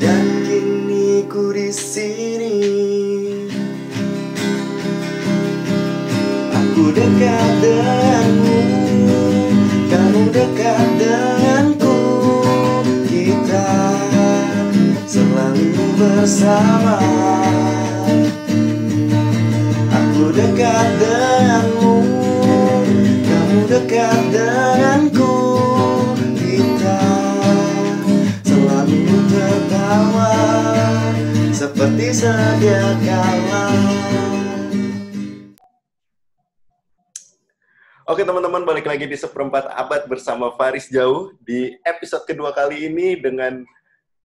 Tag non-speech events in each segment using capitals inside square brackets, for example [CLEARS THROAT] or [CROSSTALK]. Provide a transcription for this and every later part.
dan kini ku di sini. Aku dekat denganmu, kamu dekat denganku. Kita selalu bersama. Aku dekat denganmu, kamu dekat denganku. Seperti sedia kala. Oke teman-teman, balik lagi di seperempat abad bersama Faris Jauh di episode kedua kali ini dengan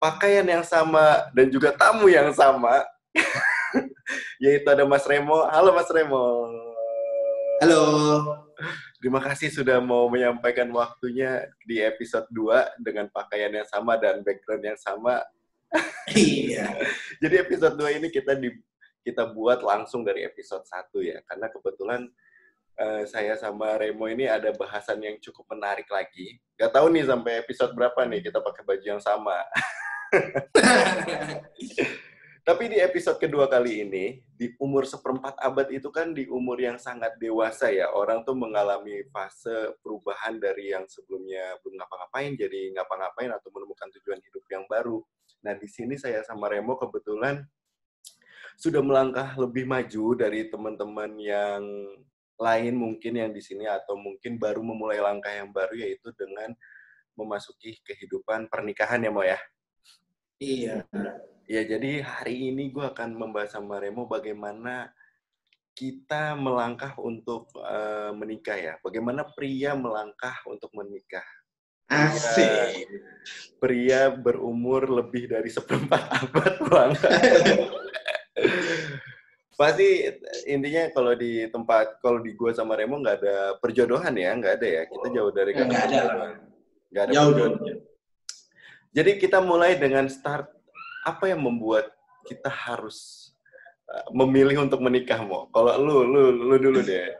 pakaian yang sama dan juga tamu yang sama, [LAUGHS] yaitu ada Mas Remo. Halo Mas Remo. Halo. Terima kasih sudah mau menyampaikan waktunya di episode 2 dengan pakaian yang sama dan background yang sama. Iya. Jadi episode 2 ini kita di kita buat langsung dari episode 1 ya, karena kebetulan eh, saya sama Remo ini ada bahasan yang cukup menarik lagi. Gak tahu nih sampai episode berapa nih kita pakai baju yang sama. [LAUGHS] Tapi di episode kedua kali ini, di umur seperempat abad itu kan di umur yang sangat dewasa ya. Orang tuh mengalami fase perubahan dari yang sebelumnya belum ngapa-ngapain jadi ngapa-ngapain atau menemukan tujuan hidup yang baru. Nah, di sini saya sama Remo kebetulan sudah melangkah lebih maju dari teman-teman yang lain mungkin yang di sini atau mungkin baru memulai langkah yang baru yaitu dengan memasuki kehidupan pernikahan ya Mo ya. Iya. Ya, jadi hari ini gue akan membahas sama Remo bagaimana kita melangkah untuk eh, menikah ya. Bagaimana pria melangkah untuk menikah. Asik. Pria berumur lebih dari seperempat abad [LAUGHS] melangkah. Pasti intinya kalau di tempat, kalau di gue sama Remo nggak ada perjodohan ya, nggak ada ya. Kita jauh dari kata Nggak ada. Nggak ada Jauh perjodohan. dong. Jadi kita mulai dengan start apa yang membuat kita harus uh, memilih untuk menikah mo? Kalau lu, lu, lu dulu deh.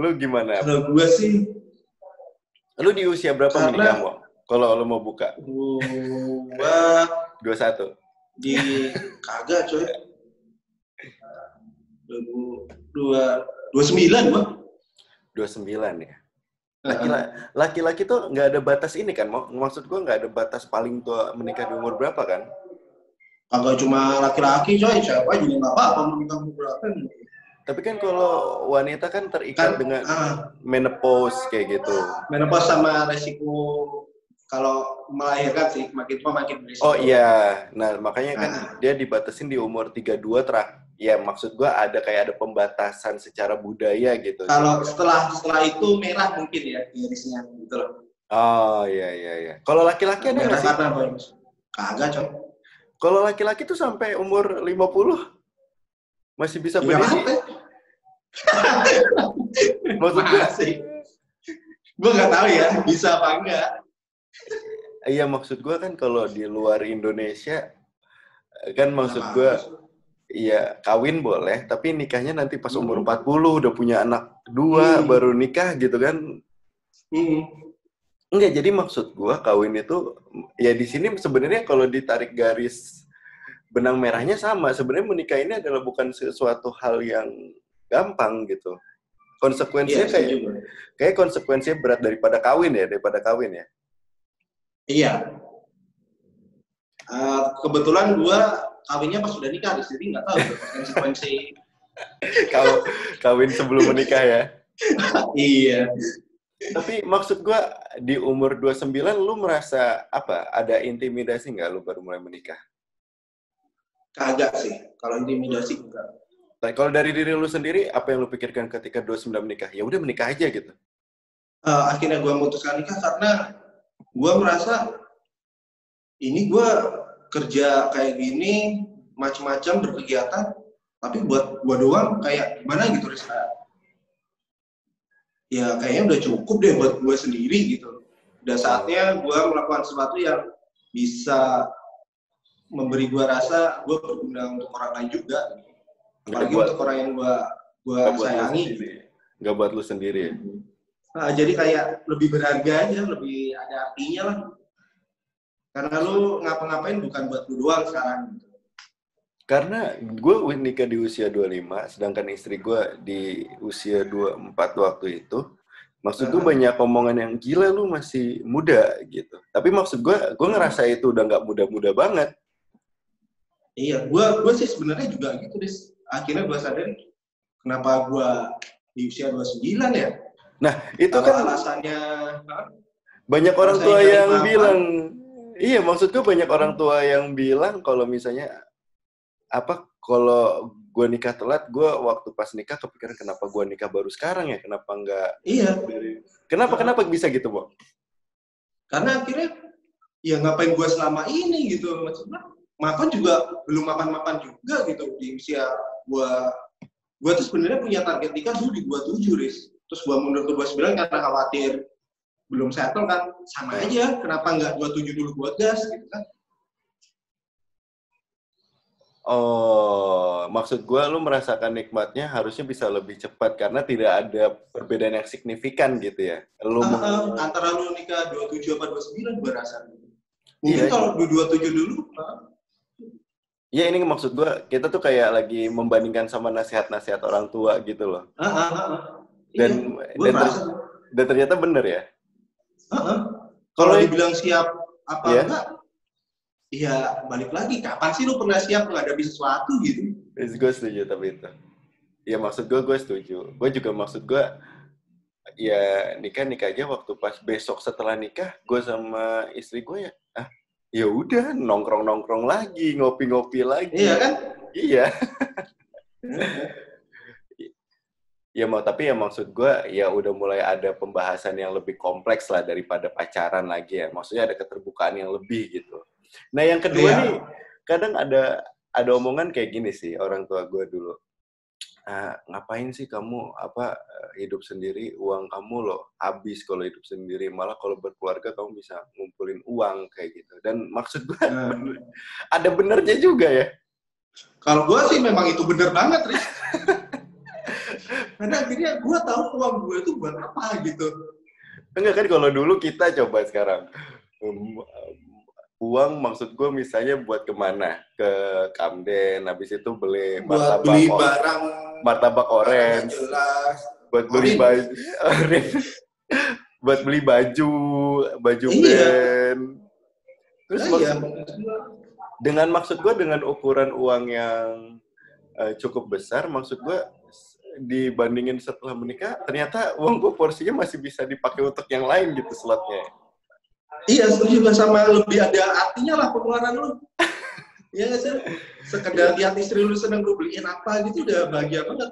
Lu gimana? Kalau gue sih, Lu di usia berapa Karena- menikah mo? Kalau lu mau buka gue 21. di kagak coy. Dua dua sembilan gua. 29 ya. Laki-laki, laki-laki tuh nggak ada batas ini kan? Maksud gua nggak ada batas paling tua menikah di umur berapa kan? Kagak cuma laki-laki coy, siapa juga nggak apa-apa mau nikah umur berapa. Tapi kan kalau wanita kan terikat Kan, dengan ah, menopause kayak gitu. menopause sama resiko kalau melahirkan sih makin tua makin berisiko. Oh iya, nah makanya kan Ah. dia dibatasin di umur 32 terak. Ya maksud gua ada kayak ada pembatasan secara budaya gitu. Kalau setelah setelah itu merah mungkin ya garisnya gitu loh. Oh iya iya iya. Kalau laki-laki ada nggak sih? apa? Kagak coy. Kalau laki-laki tuh sampai umur 50 masih bisa Ya, berdiri. apa? Maksud gua, Masih. Gue nggak tahu ya bisa apa enggak. iya maksud gua kan kalau di luar Indonesia kan maksud apa-apa. Iya, kawin boleh, tapi nikahnya nanti pas umur 40 udah punya anak dua Hmm. baru nikah gitu kan. Hmm. Enggak, jadi maksud gua kawin itu ya di sini sebenarnya kalau ditarik garis benang merahnya sama. Sebenarnya menikah ini adalah bukan sesuatu hal yang gampang gitu. Konsekuensinya Iya, kayak Bro. kayak konsekuensinya berat daripada kawin ya, daripada kawin ya. Iya. Eh, kebetulan gua kawinnya pas sudah nikah, jadi nggak tahu konsekuensi. [LAUGHS] Kalau kawin sebelum menikah ya. [LAUGHS] iya. Tapi maksud gua di umur 29 lu merasa apa? Ada intimidasi nggak lu baru mulai menikah? Kagak sih. Kalau intimidasi enggak. Nah, kalau dari diri lu sendiri, apa yang lu pikirkan ketika 29 menikah? Ya udah menikah aja gitu. Eh, akhirnya gua memutuskan nikah karena gua merasa ini gua kerja kayak gini macam-macam berkegiatan tapi buat gua doang kayak gimana gitu Rizka ya kayaknya udah cukup deh buat gua sendiri gitu udah saatnya gua melakukan sesuatu yang bisa memberi gua rasa gua berguna untuk orang lain juga apalagi buat- untuk orang yang gua gua lu sayangi sendiri. Nggak buat lu sendiri ya? Nah, jadi kayak lebih berharga aja lebih ada artinya lah Karena lu ngapa-ngapain bukan buat lu doang sekarang. Gitu. Karena gue nikah di usia 25, sedangkan istri gue di usia 24 waktu itu. Maksud gue banyak omongan yang gila lu masih muda gitu. Tapi maksud gue, gue ngerasa itu udah nggak muda-muda banget. Iya, gua gua sih sebenarnya juga gitu, Dis. Akhirnya gua sadar kenapa gua di usia 29 ya. Nah, itu Kalau kan alasannya banyak orang tua yang mapan. bilang, iya maksud gue banyak orang tua yang bilang kalau misalnya apa kalau gue nikah telat, gue waktu pas nikah kepikiran kenapa gue nikah baru sekarang ya, kenapa nggak iya, dari kenapa kenapa bisa gitu, Bo? karena akhirnya ya ngapain gua selama ini gitu maksudnya makan juga belum makan-makan juga gitu di usia gua gua tuh sebenarnya punya target nikah dulu di gua tujuh Riz. terus gua mundur ke gua sembilan karena khawatir belum settle kan sama aja kenapa nggak gua tujuh dulu gua gas gitu kan Oh, maksud gue lu merasakan nikmatnya harusnya bisa lebih cepat karena tidak ada perbedaan yang signifikan gitu ya. Lu meng- ah, antara lu nikah 27 apa 29 gua rasa mungkin Iya. kalau du- 27 dulu ah, Ya ini maksud gue kita tuh kayak lagi membandingkan sama nasihat-nasihat orang tua gitu loh. ah, ah, ah. Dan Iya, dan, ter- dan ternyata bener ya. ah, ah. Kalau kalau dibilang siap apa Iya. enggak ya balik lagi kapan sih lu pernah siap menghadapi sesuatu gitu gue setuju tapi itu. Ya maksud gue gue setuju. Gue juga maksud gue ya nikah nikah aja waktu pas besok setelah nikah gue sama istri gue ya ah ya udah nongkrong nongkrong lagi ngopi ngopi lagi. Iya kan? Iya. Ya mau tapi ya maksud gue ya udah mulai ada pembahasan yang lebih kompleks lah daripada pacaran lagi ya. Maksudnya ada keterbukaan yang lebih gitu. Nah yang kedua Iya. nih kadang ada ada omongan kayak gini sih orang tua gue dulu "Ah, ngapain sih kamu apa eh, hidup sendiri? Uang kamu loh habis kalau hidup sendiri. Malah kalau berkeluarga kamu bisa ngumpulin uang kayak gitu. Dan maksud gue Nah, [LAUGHS] ada benernya juga ya. Kalau gua sih memang itu bener banget Riz. [LAUGHS] Karena akhirnya gua tahu uang gua itu buat apa gitu. Enggak kan kalau dulu kita coba sekarang. Um, um, uang maksud gue misalnya buat ke mana? Ke Camden, habis itu beli buat beli barang martabak orange, jelas buat beli baju, [LAUGHS] buat beli baju, baju Iya. band. Terus Nah, maksud, iya. dengan maksud gue dengan ukuran uang yang eh, cukup besar, maksud gue dibandingin setelah menikah, ternyata uang gue porsinya masih bisa dipakai untuk yang lain gitu slotnya. iya setuju sama lebih ada artinya lah pengeluaran lu Iya nggak sih? Sekedar lihat istri lu seneng lu beliin apa gitu udah bahagia banget.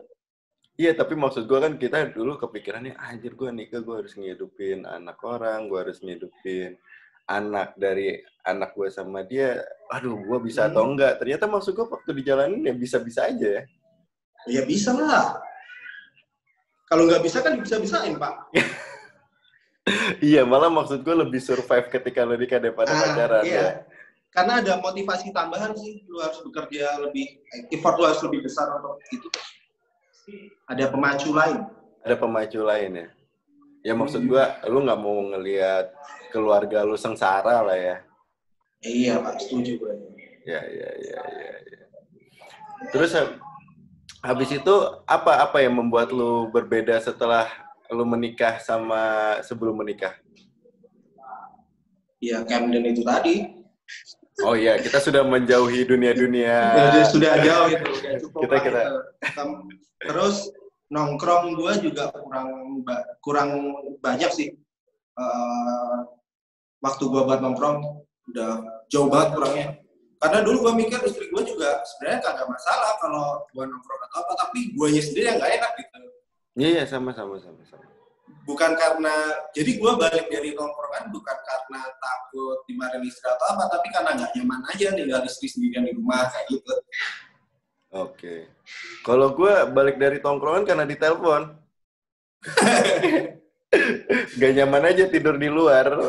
Iya, tapi maksud gue kan kita dulu kepikirannya, anjir gue nikah, gue harus ngidupin anak orang, gue harus ngidupin anak dari anak gue sama dia. Aduh, gue bisa atau Hmm. enggak. Ternyata maksud gue waktu dijalanin ya bisa-bisa aja ya. Ya bisa lah. Kalau nggak bisa kan bisa-bisain pak. [LAUGHS] iya, malah maksud gue lebih survive ketika lo nikah daripada Ah, pacaran iya. ya. Karena ada motivasi tambahan sih. Lu harus bekerja lebih, effort lu harus lebih besar untuk itu. Ada pemacu lain. Ada pemacu lain ya. Ya maksud gue, lu nggak mau ngelihat keluarga lu sengsara lah ya. Eh, iya pak, setuju gue. Ya, ya, ya, ya, ya. Terus hab- habis itu apa apa yang membuat lu berbeda setelah lu menikah sama sebelum menikah? Ya Camden itu tadi. Oh iya, kita sudah menjauhi dunia-dunia. Sudah jauh itu. Cukup Kita- kita- itu. Terus nongkrong gue juga kurang kurang banyak sih. Eh, waktu gue buat nongkrong udah jauh banget kurangnya. Karena dulu gue mikir istri gue juga sebenarnya kagak masalah kalau gue nongkrong atau apa, tapi guanya sendiri yang nggak enak gitu. Iya, iya, sama sama sama sama. Bukan karena, jadi gue balik dari nongkrongan bukan karena takut dimarahin istri atau apa, tapi karena nggak nyaman aja tinggal istri sendirian di rumah kayak gitu. Oke. Kalau gue balik dari tongkrongan karena ditelepon. [LAUGHS] Gak nyaman aja tidur di luar. [LAUGHS]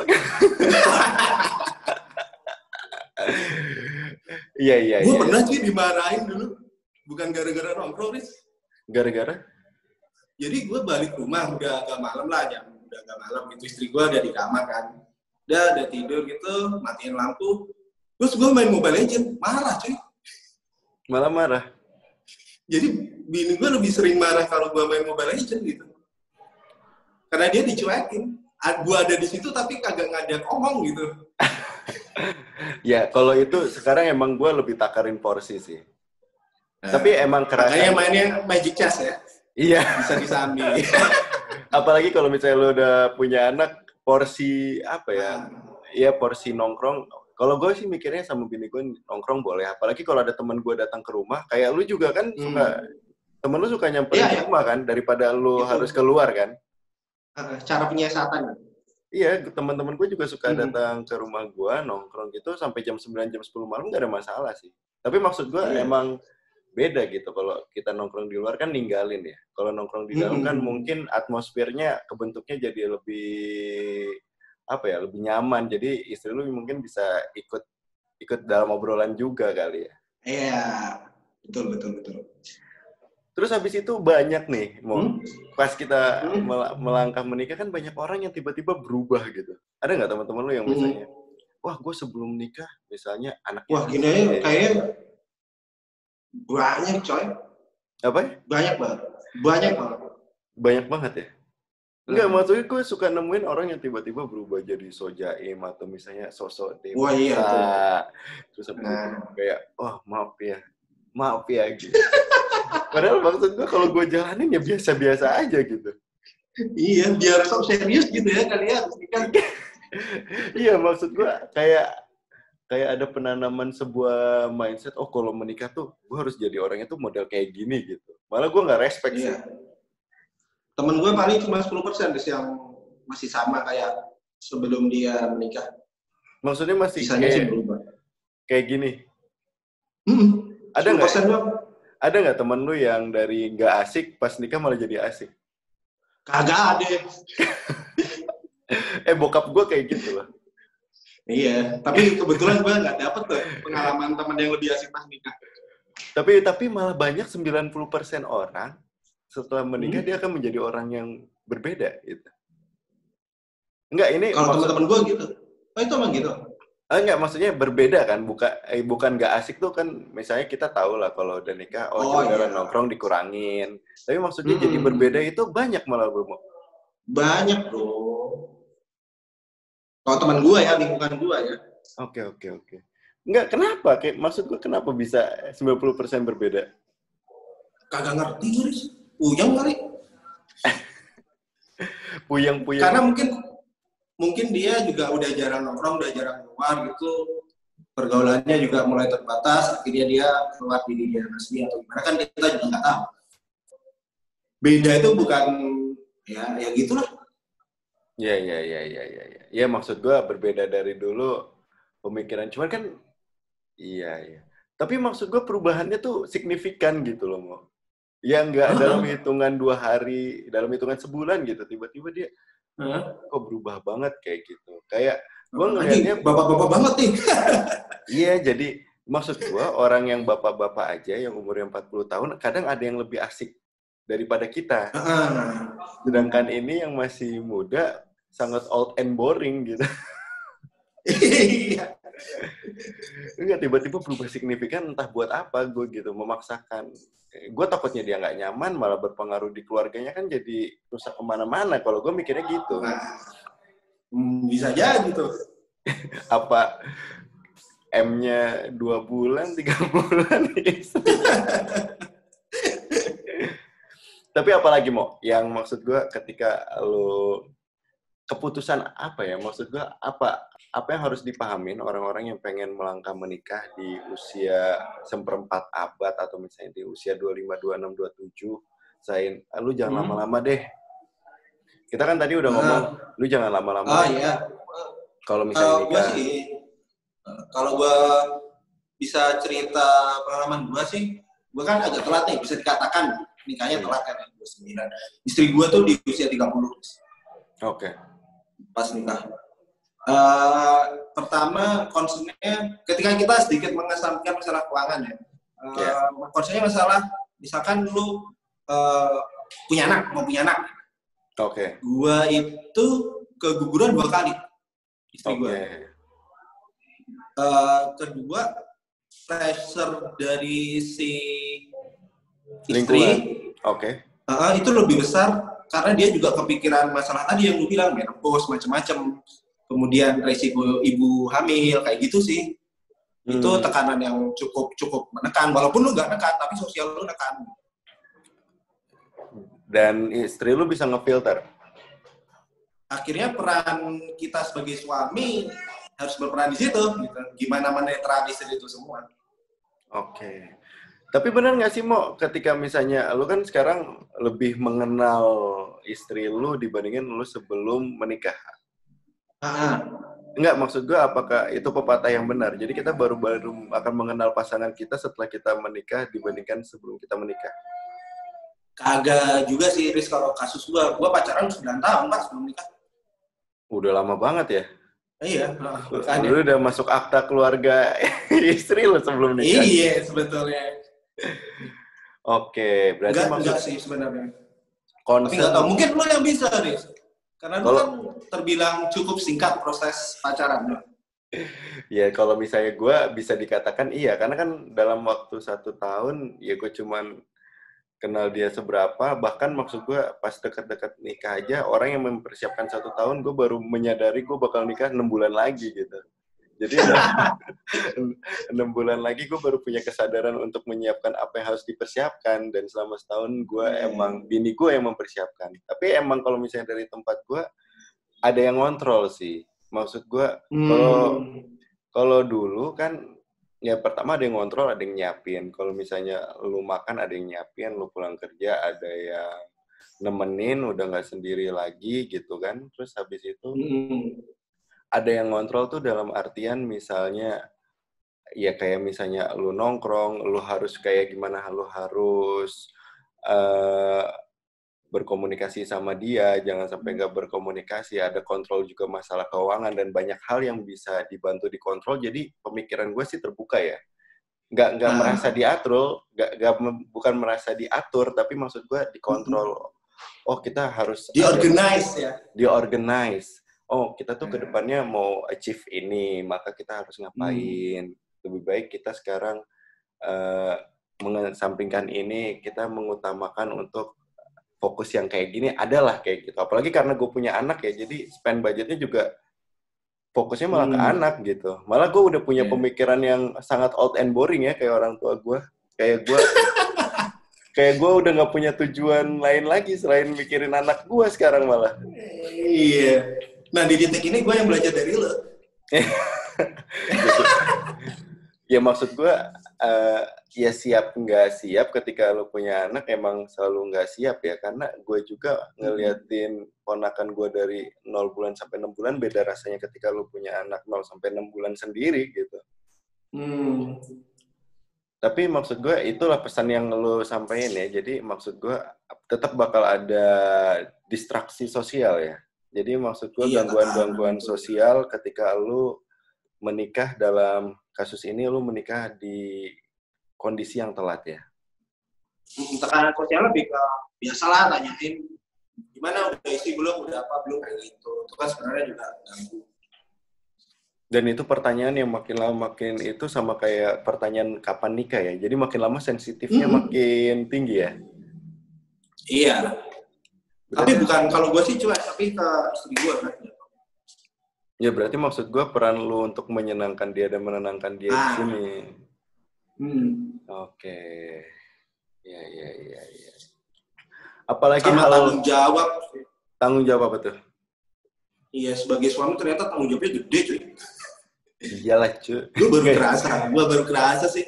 Iya, iya, gue iya. pernah sih dimarahin dulu, bukan gara-gara nongkrong, Riz. Gara-gara? Jadi gue balik rumah udah agak malam lah, jam udah agak malam. Itu istri gue udah di kamar kan. udah udah tidur gitu matiin lampu. Terus gue main mobile legend marah cuy. Malah marah? Jadi bini gue lebih sering marah kalau gue main mobile legend gitu. Karena dia dicuekin. Gue ada di situ tapi kagak ngajak omong gitu. [LAUGHS] Ya kalau itu sekarang emang gue lebih takarin porsi sih. Tapi emang kerasa Makanya mainnya Magic Chess ya. Iya Bisa disambi. [LAUGHS] apalagi kalau misalnya lo udah punya anak porsi apa ya Nah, Iya porsi nongkrong. Kalau gue sih mikirnya sama bini gue nongkrong boleh. Apalagi kalau ada temen gue datang ke rumah, kayak lu juga kan Hmm. suka temen lu suka nyamperin ke iya. rumah kan daripada lu Itu. harus keluar kan. cara penyiasatan. Iya, teman-teman gue juga suka Hmm. datang ke rumah gue nongkrong gitu sampai jam 9 jam 10 malam nggak ada masalah sih. Tapi maksud gue Iya. emang beda gitu kalau kita nongkrong di luar kan ninggalin ya. Kalau nongkrong di dalam Hmm. kan mungkin atmosfernya kebentuknya jadi lebih apa ya, lebih nyaman. Jadi istri lu mungkin bisa ikut ikut dalam obrolan juga kali ya. Iya, betul betul betul. Terus habis itu banyak nih, mau Hmm? pas kita Hmm. mel- melangkah menikah kan banyak orang yang tiba-tiba berubah gitu. Ada nggak teman-teman lu yang Hmm. misalnya, wah gue sebelum nikah misalnya anaknya Wah gini kayaknya banyak coy, apa? ya? banyak banget, banyak banget. Banyak banget ya. Enggak, Hmm. maksudnya gue suka nemuin orang yang tiba-tiba berubah jadi sojaim atau misalnya sosok dewasa. Wah, iya. Terus Nah. itu kayak, oh maaf ya, maaf ya gitu. [LAUGHS] Padahal maksud gue kalau gue jalanin ya biasa-biasa aja gitu. Iya, biar sok serius gitu ya kali ya [LAUGHS] iya maksud gua kayak kayak ada penanaman sebuah mindset oh kalau menikah tuh gua harus jadi orangnya tuh model kayak gini gitu malah gua nggak respect sih Iya. Temen gue paling cuma 10% Des, yang masih sama kayak sebelum dia menikah. maksudnya masih Sisanya sih kayak, berubah. kayak gini Hmm, ada nggak 10% doang. ada nggak temen lu yang dari nggak asik pas nikah malah jadi asik Kagak ada. [LAUGHS] eh bokap gua kayak gitu loh Iya, tapi kebetulan gue nggak dapet tuh pengalaman teman yang lebih asik pas nikah. tapi tapi malah banyak 90% orang setelah menikah Hmm. dia akan menjadi orang yang berbeda gitu Enggak, ini Kalau maksud- teman-teman gue gitu. Oh itu emang gitu. Ah, enggak, maksudnya berbeda kan, bukan eh, bukan nggak asik tuh kan, misalnya kita tahu lah kalau udah nikah, oh, Oh, iya. nongkrong dikurangin. Tapi maksudnya Hmm. jadi berbeda itu banyak malah bro. Banyak bro. Kalau teman gue ya, lingkungan gue ya. Oke oke oke. Enggak, kenapa? Kayak maksud gue kenapa bisa 90% berbeda? Kagak ngerti gue Riz. Uyang kali. [LAUGHS] Puyang-puyang. Karena mungkin mungkin dia juga udah jarang nongkrong, udah jarang keluar gitu. Pergaulannya juga mulai terbatas. Akhirnya dia keluar di dunia resmi atau gimana kan kita juga nggak tahu. Beda itu bukan ya ya gitulah. Iya iya iya iya iya. iya. Ya maksud gue berbeda dari dulu pemikiran. Cuman kan iya iya. Tapi maksud gue perubahannya tuh signifikan gitu loh mau. Ya nggak [LAUGHS] dalam hitungan dua hari, dalam hitungan sebulan gitu. Tiba-tiba dia Hah? kok berubah banget kayak gitu. Kayak Gua Apalagi ngelihatnya- bapak-bapak banget nih. [LAUGHS] iya jadi maksud gue orang yang bapak-bapak aja yang umurnya 40 tahun kadang ada yang lebih asik daripada kita. Sedangkan ini yang masih muda sangat old and boring gitu. Iya. Enggak tiba-tiba berubah signifikan entah buat apa gue gitu memaksakan. Gue takutnya dia nggak nyaman malah berpengaruh di keluarganya kan jadi rusak ke mana-mana. Kalau gue mikirnya gitu. Nah, bisa jadi tuh. [LAUGHS] Apa M-nya dua bulan, tiga [LAUGHS] bulan istri. [LAUGHS] Tapi apalagi mau yang maksud gue ketika lo keputusan apa ya maksud gue apa apa yang harus dipahamin orang-orang yang pengen melangkah menikah di usia seperempat abad atau misalnya di usia 25, 26, 27 saya lu jangan Hmm. lama-lama deh kita kan tadi udah Ah. ngomong lu jangan lama-lama Oh deh iya. kalau misalnya Kalau gue nikah sih, eh, kalau gue bisa cerita pengalaman gue sih, gue kan agak telat nih, bisa dikatakan nikahnya telat kan, 29. Istri gue tuh di usia 30 oke pas nikah. Eh, pertama concernnya ketika kita sedikit mengesampingkan masalah keuangan ya. Eh, Iya. Concernnya masalah misalkan lu eh, punya anak, mau punya anak. oke Gua itu keguguran dua kali. istri gue. Oke. Eh, kedua, pressure dari si istri. Oke. eh, itu lebih besar karena dia juga kepikiran masalah tadi yang lu bilang menopause macam-macam. Kemudian resiko ibu hamil kayak gitu sih. Itu Hmm. tekanan yang cukup cukup menekan. Walaupun lu nggak nekan, tapi sosial lu nekan. Dan istri lu bisa ngefilter. akhirnya peran kita sebagai suami harus berperan di situ gitu. gimana menetralisir itu semua Oke. Tapi benar nggak sih, Mo, ketika misalnya lu kan sekarang lebih mengenal istri lu dibandingin lu sebelum menikah? ah, Enggak, maksud gue apakah itu pepatah yang benar? Jadi kita baru-baru akan mengenal pasangan kita setelah kita menikah dibandingkan sebelum kita menikah. kagak juga sih Riz kalau kasus gua gua pacaran 9 tahun pak sebelum nikah Udah lama banget ya? iya Lu lu udah masuk akta keluarga [LAUGHS] istri lu sebelum nikah? iya sebetulnya Oke, berarti enggak maksud enggak sih sebenarnya. Tapi konsep tahu mungkin lu yang bisa Riz. Karena lu Kalau- kan terbilang cukup singkat proses pacaran. Ya kalau misalnya gue bisa dikatakan iya, karena kan dalam waktu satu tahun ya gue cuman kenal dia seberapa, bahkan maksud gue pas dekat-dekat nikah aja orang yang mempersiapkan satu tahun gue baru menyadari gue bakal nikah enam bulan lagi gitu. Jadi [LAUGHS] enam bulan lagi gue baru punya kesadaran untuk menyiapkan apa yang harus dipersiapkan dan selama setahun gue Hmm. emang bini gue yang mempersiapkan. Tapi emang kalau misalnya dari tempat gue ada yang ngontrol sih. Maksud gue Kalau- Hmm. kalau dulu kan ya pertama ada yang ngontrol, ada yang nyiapin. Kalau misalnya lu makan ada yang nyiapin, lu pulang kerja ada yang nemenin, udah nggak sendiri lagi gitu kan. Terus habis itu Hmm. Ada yang ngontrol tuh dalam artian misalnya ya kayak misalnya lu nongkrong, lu harus kayak gimana, lu harus eh, berkomunikasi sama dia, jangan sampai nggak berkomunikasi, ada kontrol juga masalah keuangan dan banyak hal yang bisa dibantu dikontrol. Jadi pemikiran gue sih terbuka ya, nggak nggak Ah. merasa diatur, nggak nggak bukan merasa diatur, tapi maksud gue dikontrol. Oh kita harus di ada- organize ya diorganize. Oh, kita tuh Hmm. ke depannya mau achieve ini, maka kita harus ngapain. Lebih baik kita sekarang eh, mengesampingkan ini, kita mengutamakan untuk fokus yang kayak gini adalah kayak gitu. Apalagi karena gue punya anak ya, jadi spend budgetnya juga fokusnya malah ke Hmm. anak gitu. Malah gue udah punya Iya. pemikiran yang sangat old and boring ya, kayak orang tua gue. Kayak gue [LAUGHS] kayak gue udah nggak punya tujuan lain lagi selain mikirin anak gue sekarang malah. iya nah di titik ini gue yang belajar dari lo [LAUGHS] ya maksud gue eh, ya siap nggak siap ketika lo punya anak emang selalu nggak siap ya karena gue juga ngeliatin ponakan gue dari 0 bulan sampai 6 bulan beda rasanya ketika lo punya anak 0 sampai 6 bulan sendiri gitu. Hmm. tapi maksud gue itulah pesan yang lo sampaikan ya. Jadi maksud gue tetap bakal ada distraksi sosial ya jadi maksud gue Iya, gangguan-gangguan sosial ketika lo menikah dalam kasus ini lo menikah di kondisi yang telat ya? Tekanan sosial lebih ke biasalah tanyain gimana? Udah isi belum? Udah apa? Belum kayak gitu. Itu kan sebenarnya juga ganggu. Dan itu pertanyaan yang makin lama makin itu sama kayak pertanyaan kapan nikah ya? Jadi makin lama sensitifnya Hmm. makin tinggi ya? Iya tapi bukan kalau gue sih cuma tapi ke istri gue kan ya berarti maksud gue peran lo untuk menyenangkan dia dan menenangkan dia di Ah. sini hmm. Oke. Ya, ya, ya, ya. Apalagi sama hal tanggung jawab tanggung jawab apa tuh? iya sebagai suami ternyata tanggung jawabnya gede cuy Iyalah, cu. gue baru kerasa gue baru kerasa sih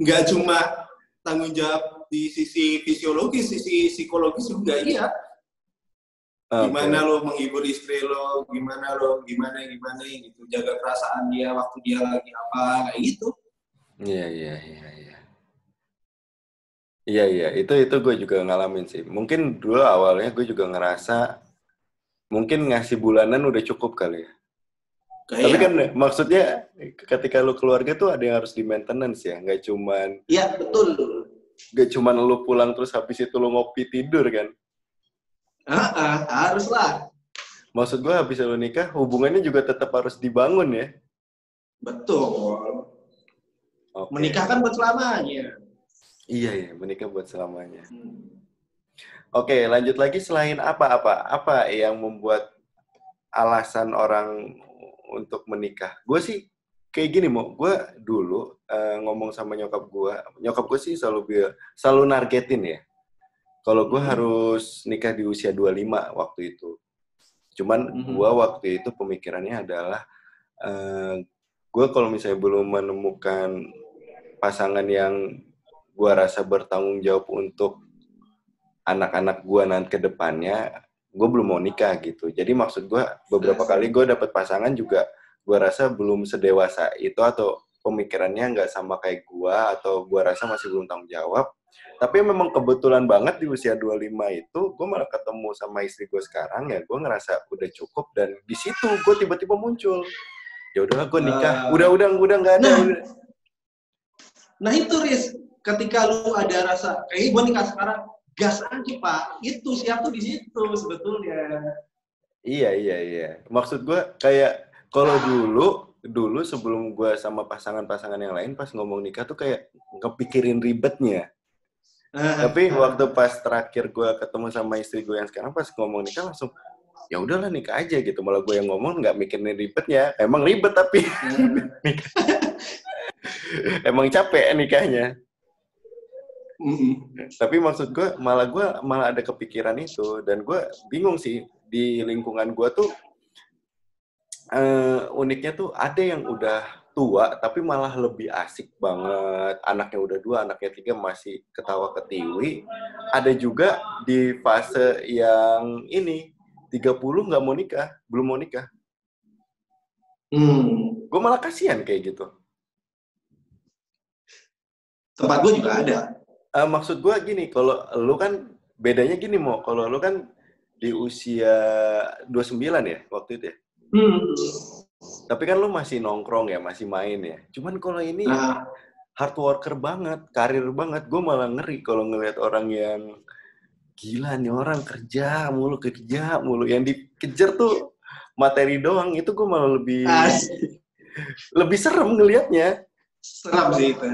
nggak cuma tanggung jawab di sisi fisiologis sisi psikologis juga iya Gimana lo menghibur istri lo gimana lo gimana gimana gitu jaga perasaan dia waktu dia lagi apa kayak gitu Iya, iya, iya, iya. Iya, iya. Itu itu gue juga ngalamin sih. Mungkin dulu awalnya gue juga ngerasa mungkin ngasih bulanan udah cukup kali ya. kayak Tapi kan maksudnya ketika lu keluarga tuh ada yang harus di maintenance ya, nggak cuman iya betul nggak cuman lu pulang terus habis itu lu ngopi tidur kan. Ah, harus lah Maksud gue habis lu nikah, hubungannya juga tetap harus dibangun ya? Betul. Oke. Menikah kan buat selamanya. Iya, iya. Menikah buat selamanya. Hmm. Oke, lanjut lagi selain apa-apa? Apa yang membuat alasan orang untuk menikah? Gue sih kayak gini, mau gue dulu eh, ngomong sama nyokap gue, nyokap gue sih selalu selalu nargetin ya. Kalau gue Hmm. harus nikah di usia 25 waktu itu. Cuman Mhm. gue waktu itu pemikirannya adalah eh, gue kalau misalnya belum menemukan pasangan yang gue rasa bertanggung jawab untuk anak-anak gue nanti ke depannya, gue belum mau nikah gitu. Jadi maksud gue beberapa kali gue dapet pasangan juga gue rasa belum sedewasa itu atau pemikirannya nggak sama kayak gue atau gue rasa masih belum tanggung jawab. Tapi memang kebetulan banget di usia 25 itu gue malah ketemu sama istri gue sekarang ya gue ngerasa udah cukup dan di situ gue tiba-tiba muncul. Ya udahlah gue nikah. Ah. Udah udah udah nggak ada. Nah. udah. Nah itu Riz, ketika lu ada rasa, kayak gue nikah sekarang, gas aja pak. Itu siap tuh di situ sebetulnya. Iya iya iya. Maksud gue kayak kalau dulu dulu sebelum gue sama pasangan-pasangan yang lain pas ngomong nikah tuh kayak ngepikirin ribetnya. Tapi waktu pas terakhir gue ketemu sama istri gue yang sekarang pas ngomong nikah langsung ya udahlah nikah aja gitu. Malah gue yang ngomong nggak mikirin ribetnya. Emang ribet tapi [LAUGHS] nah, emang capek nikahnya. mm-mm. Tapi maksud gue malah gue malah ada kepikiran itu dan gue bingung sih di lingkungan gue tuh eh, uniknya tuh ada yang udah tua tapi malah lebih asik banget anaknya udah dua anaknya tiga masih ketawa ketiwi ada juga di fase yang ini 30 nggak mau nikah belum mau nikah Hmm. gue malah kasihan kayak gitu Tempat gue juga ada. Eh, maksud gue gini, kalau lu kan bedanya gini mau, kalau lu kan di usia 29 ya waktu itu ya. Hmm. Tapi kan lu masih nongkrong ya, masih main ya. Cuman kalau ini Nah, hard worker banget, karir banget. Gue malah ngeri kalau ngelihat orang yang gila nih orang kerja mulu kerja mulu yang dikejar tuh materi doang itu gue malah lebih asik. lebih serem ngelihatnya Seram sih itu.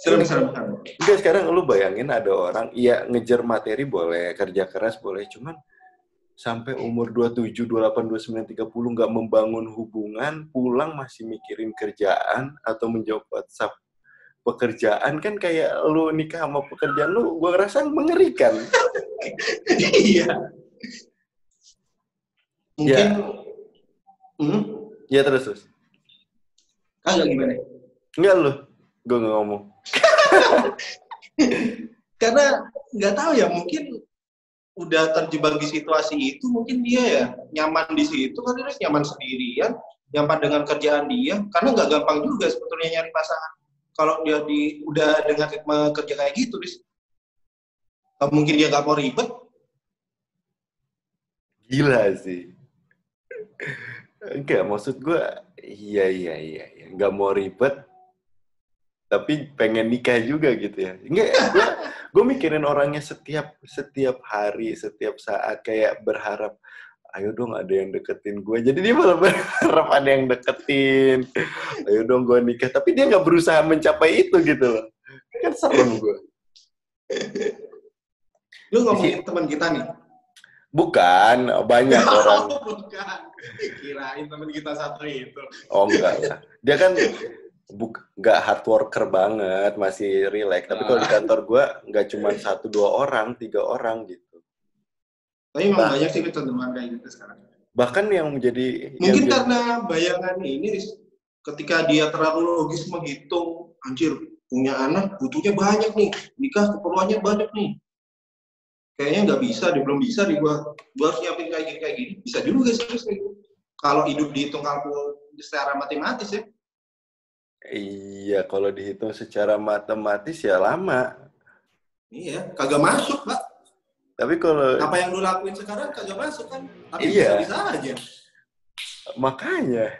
Serem, serem, serem. Enggak sekarang lu bayangin ada orang iya ngejar materi boleh, kerja keras boleh, cuman sampai umur 27, 28, 29, 30 nggak membangun hubungan, pulang masih mikirin kerjaan atau menjawab WhatsApp pekerjaan kan kayak lu nikah sama pekerjaan lu gua rasa mengerikan. [LAUGHS] Iya. Mungkin, hmm? Ya terus terus. Kagak gimana? Enggak lu. Gua nggak ngomong. [LAUGHS] Karena nggak tahu ya, mungkin udah terjebak di situasi itu, mungkin dia ya nyaman di situ, kan dia nyaman sendirian, nyaman dengan kerjaan dia, karena nggak gampang juga sebetulnya nyari pasangan. Kalau dia di udah dengan ritme kerja kayak gitu. Nggak mungkin dia nggak mau ribet, Gila sih. Enggak, maksud gua iya iya iya, iya. nggak mau ribet tapi pengen nikah juga gitu ya. Enggak, gua gua mikirin orangnya setiap setiap hari, setiap saat kayak berharap ayo dong ada yang deketin gue. Jadi dia malah [LAUGHS] berharap ada yang deketin. Ayo dong gue nikah. Tapi dia nggak berusaha mencapai itu gitu loh. Kan serem gue. lu ngomongin teman kita nih. Bukan, banyak [LAUGHS] orang. Oh, bukan. Kirain teman kita satu itu. Oh enggak lah. Dia kan buk nggak hard worker banget, masih relax. Tapi kalau di kantor gue nggak cuma satu dua orang, tiga orang gitu. Tapi memang Nah. banyak sih kecenderungan kayak gitu sekarang. Bahkan yang menjadi Mungkin yang jadi- karena bayangan ini ketika dia terlalu logis menghitung, anjir punya anak butuhnya banyak nih, nikah keperluannya banyak nih. Kayaknya nggak bisa, dia belum bisa nih gua. Gua harus nyiapin kayak gini kayak gini. Bisa juga sih gitu. Kalau hidup dihitung kalkul secara matematis ya. Iya, kalau dihitung secara matematis ya lama. Iya, kagak masuk, Pak. Tapi kalau Apa yang lu lakuin sekarang kagak masuk kan? Tapi Iya. bisa-bisa aja. makanya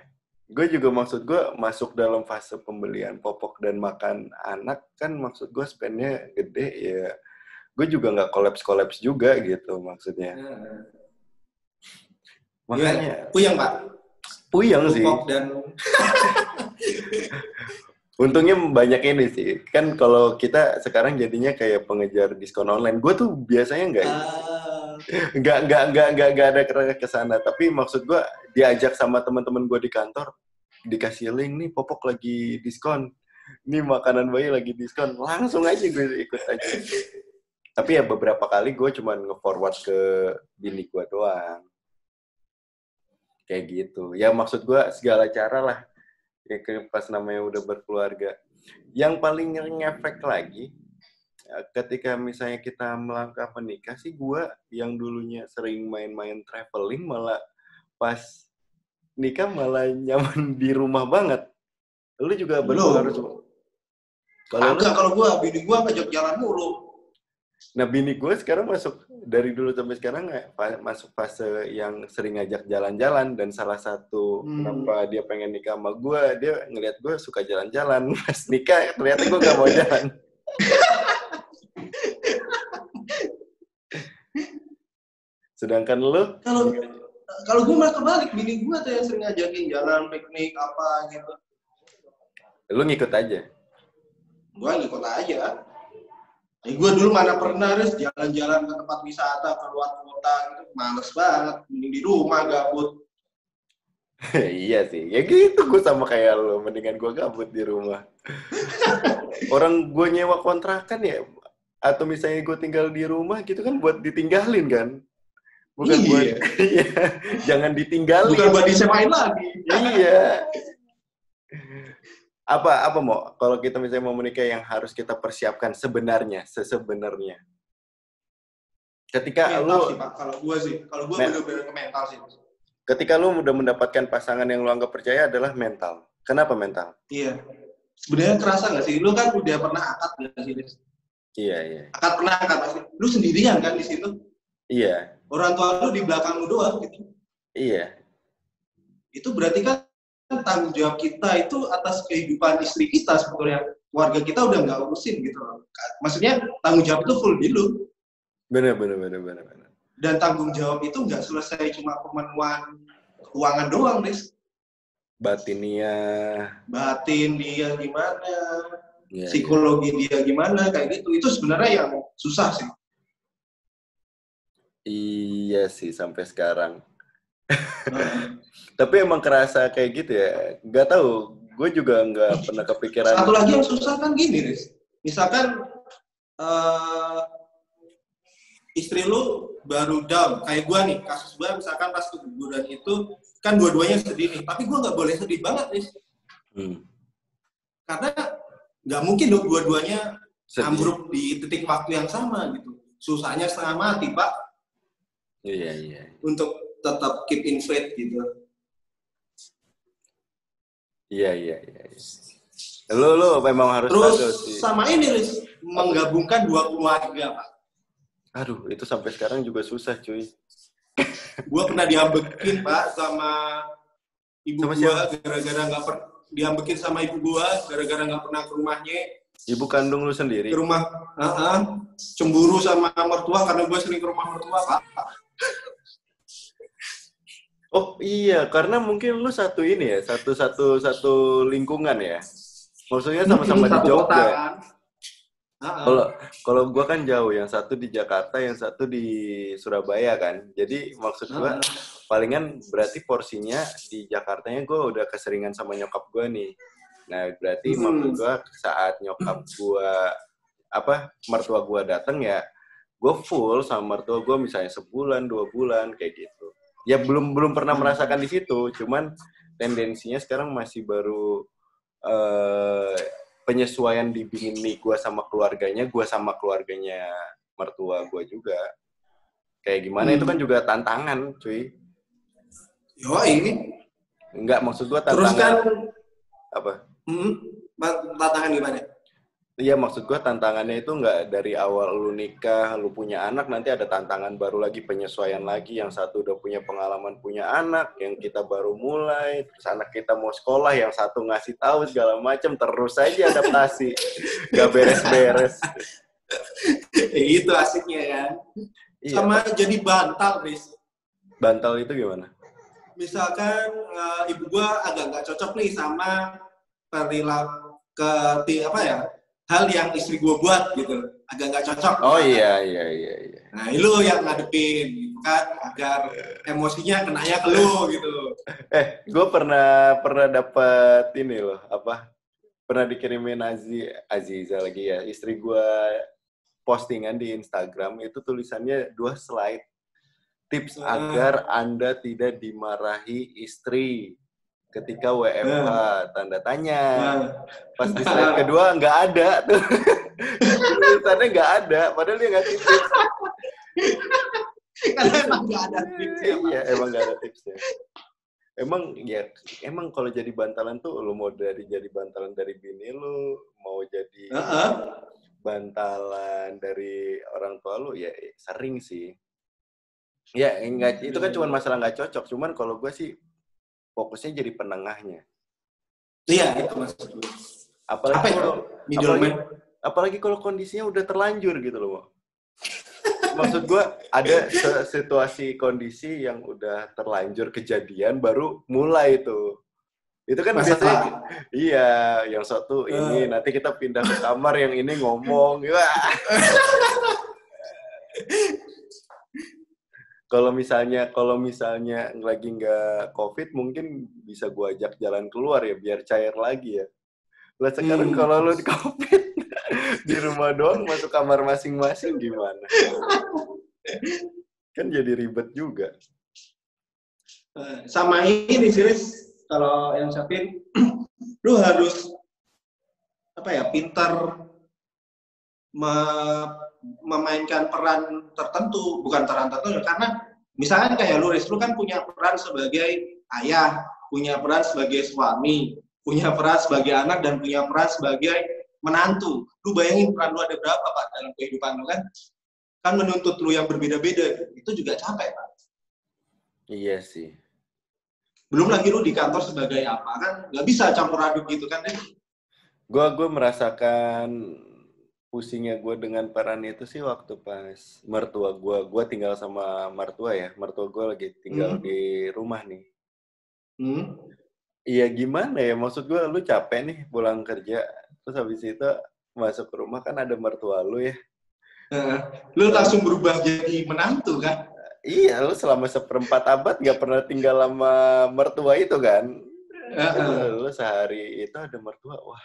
gue juga maksud gue masuk dalam fase pembelian popok dan makan anak kan maksud gue spendnya gede ya gue juga nggak kolaps kolaps juga gitu maksudnya Nah, Makanya Puyeng, Pak. puyeng sih. Lupok dan [LAUGHS] Untungnya banyak ini sih. Kan kalau kita sekarang jadinya kayak pengejar diskon online. Gue tuh biasanya nggak Ah, nggak nggak nggak nggak nggak ada ke sana. Tapi maksud gue diajak sama teman-teman gue di kantor dikasih link nih popok lagi diskon. Nih makanan bayi lagi diskon. Langsung aja gue ikut aja. Tapi ya beberapa kali gue cuman nge-forward ke bini gue doang. Kayak gitu. Ya maksud gue segala cara lah. Ya pas namanya udah berkeluarga. Yang paling ngefek lagi, ya, ketika misalnya kita melangkah menikah sih gue yang dulunya sering main-main traveling malah pas nikah malah nyaman [LAUGHS] di rumah banget. Lu juga Lu? semua. Kalau Kagak kalau gua bini gua ngajak jalan mulu. Nah, bini gue sekarang masuk dari dulu sampai sekarang pa- masuk fase yang sering ngajak jalan-jalan dan salah satu Hmm. kenapa dia pengen nikah sama gue, dia ngelihat gue suka jalan-jalan. [LAUGHS] Pas nikah ternyata gue gak mau jalan. [LAUGHS] Sedangkan lu, Kalau kalau gua malah kebalik, bini gua tuh yang sering ngajakin jalan piknik apa gitu. lu ngikut aja. Gua ngikut aja. Eh, gua dulu mana pernah harus jalan-jalan ke tempat wisata ke luar kota gitu. Males banget, mending di rumah gabut. [LAUGHS] iya sih, ya gitu gue sama kayak lu. Mendingan gue gabut di rumah. [LAUGHS] Orang gue nyewa kontrakan ya, atau misalnya gue tinggal di rumah gitu kan buat ditinggalin kan. Bukan Iya. buat, [LAUGHS] iya, jangan ditinggalin. Bukan buat disemain lagi. iya. Apa apa mau kalau kita misalnya mau menikah yang harus kita persiapkan sebenarnya, sesebenarnya. Ketika Mental lu sih, Pak. Kalau gua sih, kalau gua bener-bener ke mental sih. ketika lu udah mendapatkan pasangan yang lu anggap percaya adalah mental. Kenapa mental? Iya. Sebenarnya kerasa nggak sih? Lu kan udah pernah akad nggak sih? Iya, iya. Akad pernah akad pasti. Lu sendirian kan di situ. Iya, Orang tua lu di belakang lu doang gitu. iya. Itu berarti kan tanggung jawab kita itu atas kehidupan istri kita sebetulnya. Keluarga kita udah nggak urusin gitu loh. Maksudnya tanggung jawab itu full di lu. Bener, bener, bener, bener. Dan tanggung jawab itu nggak selesai cuma pemenuhan keuangan doang, Riz. Batinia. Batin dia gimana, iya. psikologi dia gimana, kayak gitu. Itu sebenarnya yang susah sih. Iya sih sampai sekarang. [LAUGHS] Tapi emang kerasa kayak gitu ya. Gak tahu. Gue juga nggak pernah kepikiran. Satu lagi yang susah kan gini, Riz. Misalkan eh, istri lu baru down, kayak gua nih, kasus gua misalkan pas keguguran itu kan dua-duanya sedih nih, tapi gua nggak boleh sedih banget, Riz. Hmm, Karena nggak mungkin dong dua-duanya ambruk di titik waktu yang sama gitu. Susahnya setengah mati, Pak, Iya, iya. untuk tetap keep in faith gitu. Iya, iya, iya. iya. Lu, lu memang harus Terus sih. sama ini, Riz, menggabungkan dua keluarga, Pak. Aduh, itu sampai sekarang juga susah, cuy. [LAUGHS] Gua pernah diambekin, Pak, sama ibu Sama gua gara-gara nggak per diambekin sama ibu gua gara-gara nggak pernah ke rumahnya Ibu kandung lu sendiri. ke rumah uh cemburu sama mertua karena gua sering ke rumah mertua pak Oh iya, karena mungkin lu satu ini ya, satu satu satu lingkungan ya. Maksudnya sama-sama di Jogja. kan. Kalau kalau gua kan jauh, yang satu di Jakarta, yang satu di Surabaya kan. Jadi maksud gua palingan berarti porsinya di Jakartanya gua udah keseringan sama nyokap gua nih. Nah berarti Hmm. maksud gua saat nyokap gua apa mertua gua datang ya, gua full sama mertua gua misalnya sebulan dua bulan kayak gitu. Ya belum belum pernah merasakan di situ, cuman tendensinya sekarang masih baru eh, penyesuaian di bini gue sama keluarganya, gue sama keluarganya mertua gue juga. Kayak gimana Hmm. itu kan juga tantangan, cuy. Yo ini Enggak maksud gue terus tantangan kan apa? hmm, tantangan gimana Iya maksud gue tantangannya itu nggak dari awal lu nikah, lu punya anak, nanti ada tantangan baru lagi, penyesuaian lagi. Yang satu udah punya pengalaman punya anak, yang kita baru mulai, terus anak kita mau sekolah, yang satu ngasih tahu segala macam, terus aja adaptasi, [LAUGHS] nggak beres-beres. Eh, itu asiknya kan Iya, sama jadi bantal Riz bantal itu gimana? misalkan uh, ibu gua agak nggak cocok nih sama perilaku ke apa ya hal yang istri gua buat gitu agak nggak cocok Oh iya iya iya iya. nah lu yang ngadepin gitu kan agar emosinya kenanya ke lu gitu [LAUGHS] Eh, gue pernah pernah dapat ini loh, apa? Pernah dikirimin Azi Aziza lagi ya, istri gue postingan di Instagram itu tulisannya dua slide tips Ah. agar anda tidak dimarahi istri ketika WFH tanda tanya. nah, Pas di [LAUGHS] slide kedua nggak ada tuh. Tulisannya nggak ada, padahal dia ngasih tips. [LAUGHS] karena emang nggak ada tipsnya. Iya, emang nggak ada tipsnya. Emang ya, emang kalau jadi bantalan tuh lu mau dari jadi bantalan dari bini lu, mau jadi Heeh. bantalan dari orang tua lu ya sering sih. Ya enggak itu kan cuma masalah nggak cocok, cuman kalau gue sih fokusnya jadi penengahnya. iya itu maksud gue Apalagi apa itu kalau middleman apalagi kalau kondisinya udah terlanjur gitu loh. Maksud gue ada situasi kondisi yang udah terlanjur kejadian baru mulai itu. Itu kan Masalah. biasanya iya, yang satu ini nanti kita pindah ke kamar yang ini ngomong. [LAUGHS] Wah. Kalau misalnya kalau misalnya lagi nggak covid mungkin bisa gua ajak jalan keluar ya biar cair lagi ya. Lah sekarang Hmm. kalau lu di covid [LAUGHS] di rumah doang masuk kamar masing-masing gimana? Kan jadi ribet juga. Eh, sama ini sih kalau yang Syafin [CLEARS THROAT] lu harus apa ya pintar me- memainkan peran tertentu bukan peran tertentu karena misalnya kayak lu Riz, lu kan punya peran sebagai ayah punya peran sebagai suami punya peran sebagai anak dan punya peran sebagai menantu. Lu bayangin peran lu ada berapa pak dalam kehidupan lu kan? Kan menuntut lu yang berbeda-beda itu juga capek pak. Iya sih. belum lagi lu di kantor sebagai apa kan? Nggak bisa campur aduk gitu kan ya Gua gue merasakan pusingnya gue dengan peran itu sih waktu pas mertua gue. Gue tinggal sama mertua ya. Mertua gue lagi tinggal Hmm. di rumah nih. hmm? Iya gimana ya, maksud gue lu capek nih pulang kerja, terus habis itu masuk ke rumah kan ada mertua lu ya. Eh, lu langsung berubah jadi menantu kan Iya, lu selama seperempat abad nggak pernah tinggal sama mertua itu kan. Eh. Lu sehari itu ada mertua, wah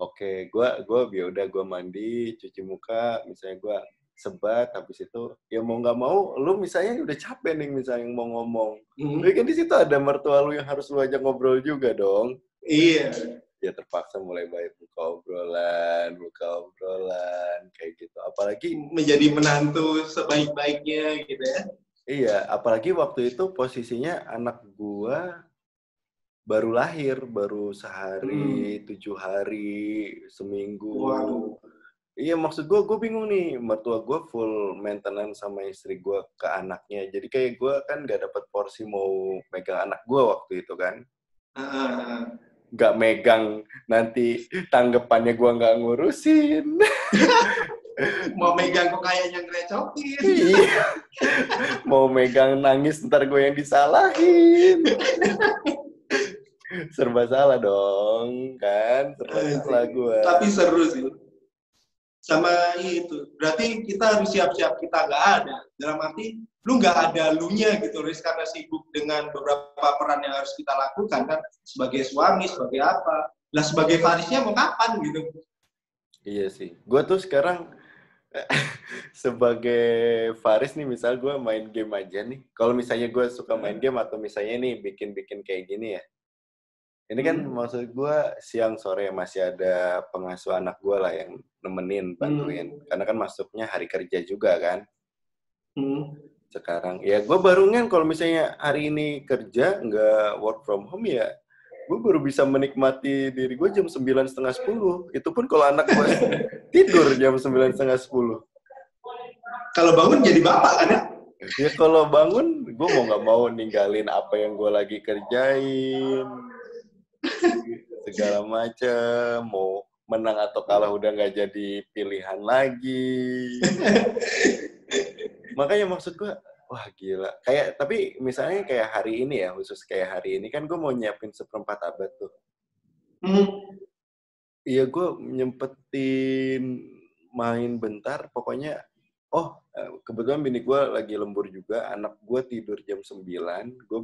oke, gua gua ya udah gua mandi, cuci muka, misalnya gua sebat, habis itu ya mau nggak mau, lu misalnya udah capek nih misalnya mau ngomong. Hmm, Tapi kan di situ ada mertua lu yang harus lu ajak ngobrol juga dong. iya ya terpaksa mulai baik buka obrolan, buka obrolan kayak gitu. Apalagi menjadi menantu sebaik-baiknya gitu ya iya, apalagi waktu itu posisinya anak gua baru lahir, baru sehari, tujuh hari, seminggu. waduh Iya maksud gua, gua bingung nih, mertua gua full maintenance sama istri gua ke anaknya. Jadi kayak gua kan gak dapat porsi mau megang anak gua waktu itu kan. Eh. Gak megang nanti tanggapannya gua nggak ngurusin. [LAUGHS] mau megang kok kayaknya ngerecokin Iya. [LAUGHS] Mau megang nangis ntar gue yang disalahin. [LAUGHS] Serba salah dong, kan? Serba Iya salah gue. tapi seru sih sama itu berarti kita harus siap-siap kita nggak ada dalam arti lu nggak ada lunya gitu Riz karena sibuk dengan beberapa peran yang harus kita lakukan kan sebagai suami sebagai apa lah sebagai Farisnya mau kapan gitu Iya sih. Gue tuh sekarang [LAUGHS] sebagai Faris nih, misal gue main game aja nih. Kalau misalnya gue suka main game atau misalnya nih bikin-bikin kayak gini ya. Ini kan Hmm. maksud gue siang sore masih ada pengasuh anak gue lah yang nemenin, bantuin. Karena kan masuknya hari kerja juga kan Hmm. sekarang. Ya gue baru kan kalau misalnya hari ini kerja nggak work from home ya gue baru bisa menikmati diri gue jam sembilan setengah sepuluh. Itu pun kalau anak gue [LAUGHS] tidur jam sembilan setengah sepuluh. kalau bangun jadi bapak kan ya Ya kalau bangun, gue mau nggak mau ninggalin apa yang gue lagi kerjain, segala macem. Mau menang atau kalah udah nggak jadi pilihan lagi. Makanya maksud gue, Wah gila. Kayak tapi misalnya kayak hari ini ya, khusus kayak hari ini kan gue mau nyiapin seperempat abad tuh. Hmm. Iya gue nyempetin main bentar, pokoknya oh eh, kebetulan bini gue lagi lembur juga, anak gue tidur jam 9, gue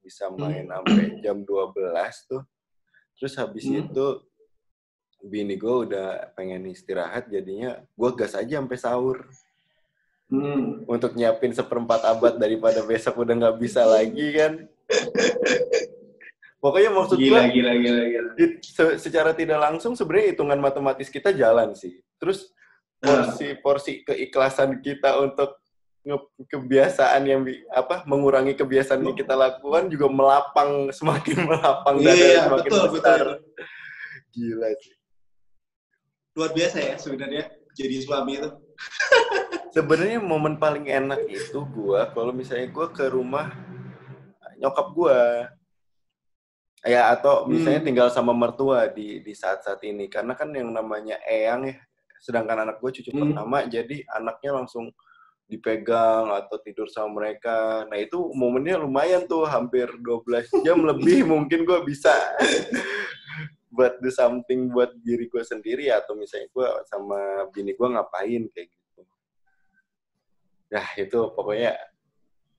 bisa main sampai jam 12 tuh. Terus habis Hmm. itu bini gue udah pengen istirahat, jadinya gue gas aja sampai sahur. Hmm. untuk nyiapin seperempat abad daripada besok udah nggak bisa lagi kan. Pokoknya maksud Gila, gua gila, gila, gila. it- se- secara tidak langsung sebenarnya hitungan matematis kita jalan sih. Terus porsi porsi keikhlasan kita untuk kebiasaan yang apa mengurangi kebiasaan yang kita lakukan juga melapang semakin melapang dan Iya, semakin betul, besar. betul. Gila sih. Luar biasa ya sebenarnya jadi suami itu. [LAUGHS] Sebenarnya momen paling enak itu gua kalau misalnya gua ke rumah nyokap gua. Ya atau misalnya Hmm. tinggal sama mertua di di saat-saat ini karena kan yang namanya eyang ya sedangkan anak gue cucu Hmm. pertama jadi anaknya langsung dipegang atau tidur sama mereka. Nah, itu momennya lumayan tuh hampir 12 jam lebih [LAUGHS] mungkin gue bisa [LAUGHS] buat do something buat diri gue sendiri atau misalnya gue sama bini gue ngapain kayak gitu. Nah, itu pokoknya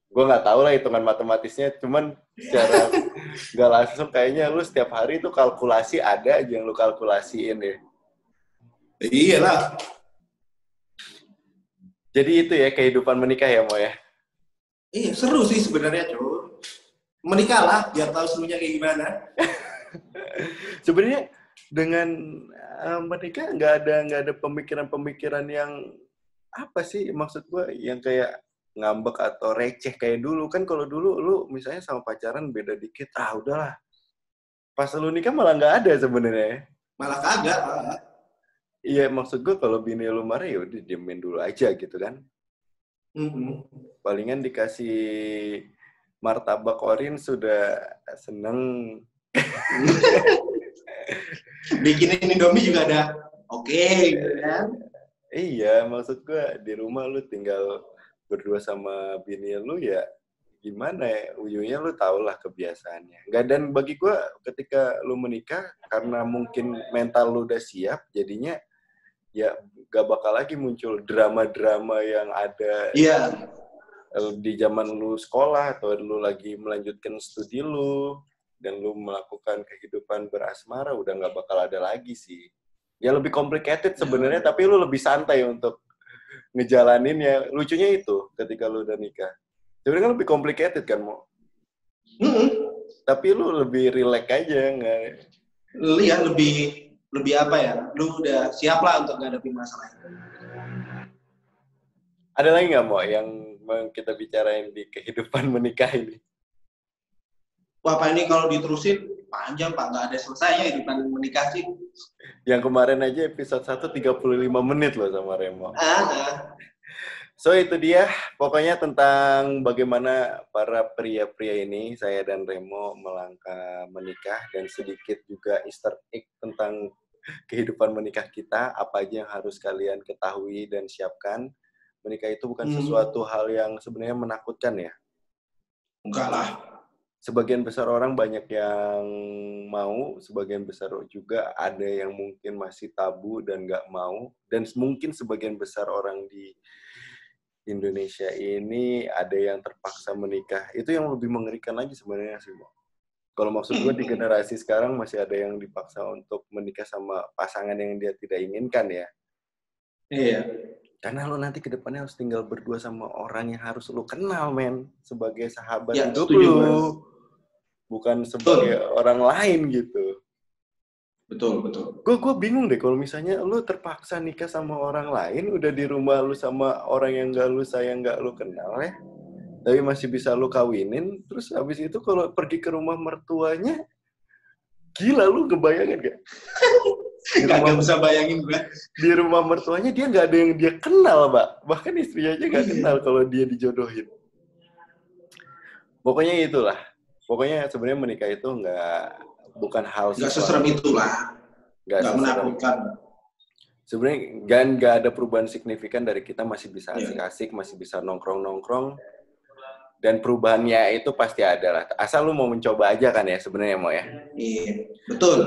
gue nggak tahu lah hitungan matematisnya, cuman secara [LAUGHS] nggak langsung kayaknya lu setiap hari tuh kalkulasi ada aja yang lu kalkulasiin ya. Iyalah. Jadi itu ya kehidupan menikah ya, Mo ya? Iya, seru sih sebenarnya, cuy. Menikahlah biar tahu serunya kayak gimana. [LAUGHS] Sebenarnya dengan eh, menikah nggak ada nggak ada pemikiran-pemikiran yang apa sih maksud gue yang kayak ngambek atau receh kayak dulu kan kalau dulu lu misalnya sama pacaran beda dikit ah udahlah pas lu nikah malah nggak ada sebenarnya Malah kagak. Iya maksud gue kalau bini lu marah ya udah diemin dulu aja gitu kan Mm-mm. palingan dikasih martabak orin sudah seneng [LAUGHS] Bikinin Indomie juga ada. Oke, gitu kan. Iya, maksud gue di rumah lu tinggal berdua sama bini lu ya gimana ya, ujungnya lu tau lah kebiasaannya. Nggak, dan bagi gue ketika lu menikah, karena mungkin mental lu udah siap, jadinya ya gak bakal lagi muncul drama-drama yang ada Iya. di zaman lu sekolah atau lu lagi melanjutkan studi lu dan lu melakukan kehidupan berasmara udah nggak bakal ada lagi sih. Ya lebih complicated sebenarnya tapi lu lebih santai untuk ngejalaninnya. Lucunya itu ketika lu udah nikah. Sebenarnya kan lebih complicated kan mau. Mm-mm. Tapi lu lebih relax aja nggak Lihat lebih lebih apa ya? Lu udah siap lah untuk ngadepin masalah itu. ada lagi nggak mau yang kita bicarain di kehidupan menikah ini? Wah, Pak ini kalau diterusin panjang, Pak. Nggak ada selesainya kehidupan menikah sih. Yang kemarin aja episode 1 35 menit loh sama Remo. Ah, ah. So itu dia pokoknya tentang bagaimana para pria-pria ini saya dan Remo melangkah menikah dan sedikit juga Easter egg tentang kehidupan menikah kita apa aja yang harus kalian ketahui dan siapkan menikah itu bukan Hmm. sesuatu hal yang sebenarnya menakutkan ya Enggak lah. sebagian besar orang banyak yang mau, sebagian besar juga ada yang mungkin masih tabu dan nggak mau, dan mungkin sebagian besar orang di Indonesia ini ada yang terpaksa menikah. Itu yang lebih mengerikan lagi sebenarnya sih, Mo. Kalau maksud gue di generasi sekarang masih ada yang dipaksa untuk menikah sama pasangan yang dia tidak inginkan ya. Iya. Karena lo nanti ke depannya harus tinggal berdua sama orang yang harus lo kenal, men. Sebagai sahabat Ya, hidup lo. Bukan sebagai orang lain gitu. Betul, betul. Gue gue bingung deh kalau misalnya lo terpaksa nikah sama orang lain, udah di rumah lo sama orang yang gak lo sayang, gak lo kenal ya. Tapi masih bisa lo kawinin, terus habis itu kalau pergi ke rumah mertuanya, gila lu kebayangin gak? Di [LAUGHS] Kagak rumah, bisa bayangin gue. di rumah mertuanya dia nggak ada yang dia kenal, Mbak. Bahkan istrinya aja nggak kenal kalau dia dijodohin. Pokoknya itulah. Pokoknya sebenarnya menikah itu nggak bukan hal Nggak seserem itulah. nggak Nggak menakutkan. Sebenarnya kan nggak ada perubahan signifikan dari kita masih bisa Iya. asik-asik, masih bisa nongkrong-nongkrong. Dan perubahannya itu pasti ada lah. Asal lu mau mencoba aja kan ya sebenarnya mau ya. Iya, betul.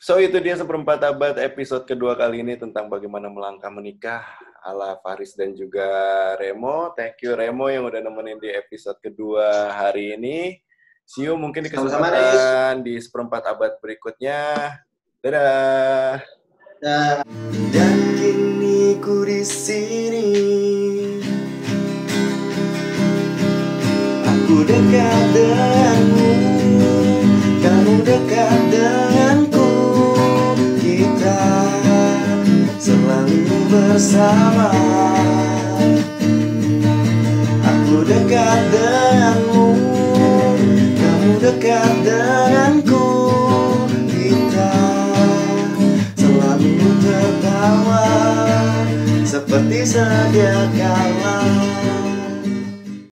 So itu dia seperempat abad episode kedua kali ini tentang bagaimana melangkah menikah ala Faris dan juga Remo. Thank you Remo yang udah nemenin di episode kedua hari ini. See you mungkin di kesempatan di seperempat abad berikutnya. Dadah. Dadah. Dan kini ku di sini. Aku dekat denganmu, kamu dekat denganku. Kita selalu bersama. Aku dekat denganmu, kamu dekat denganku. Kita selalu tertawa seperti sedia kala.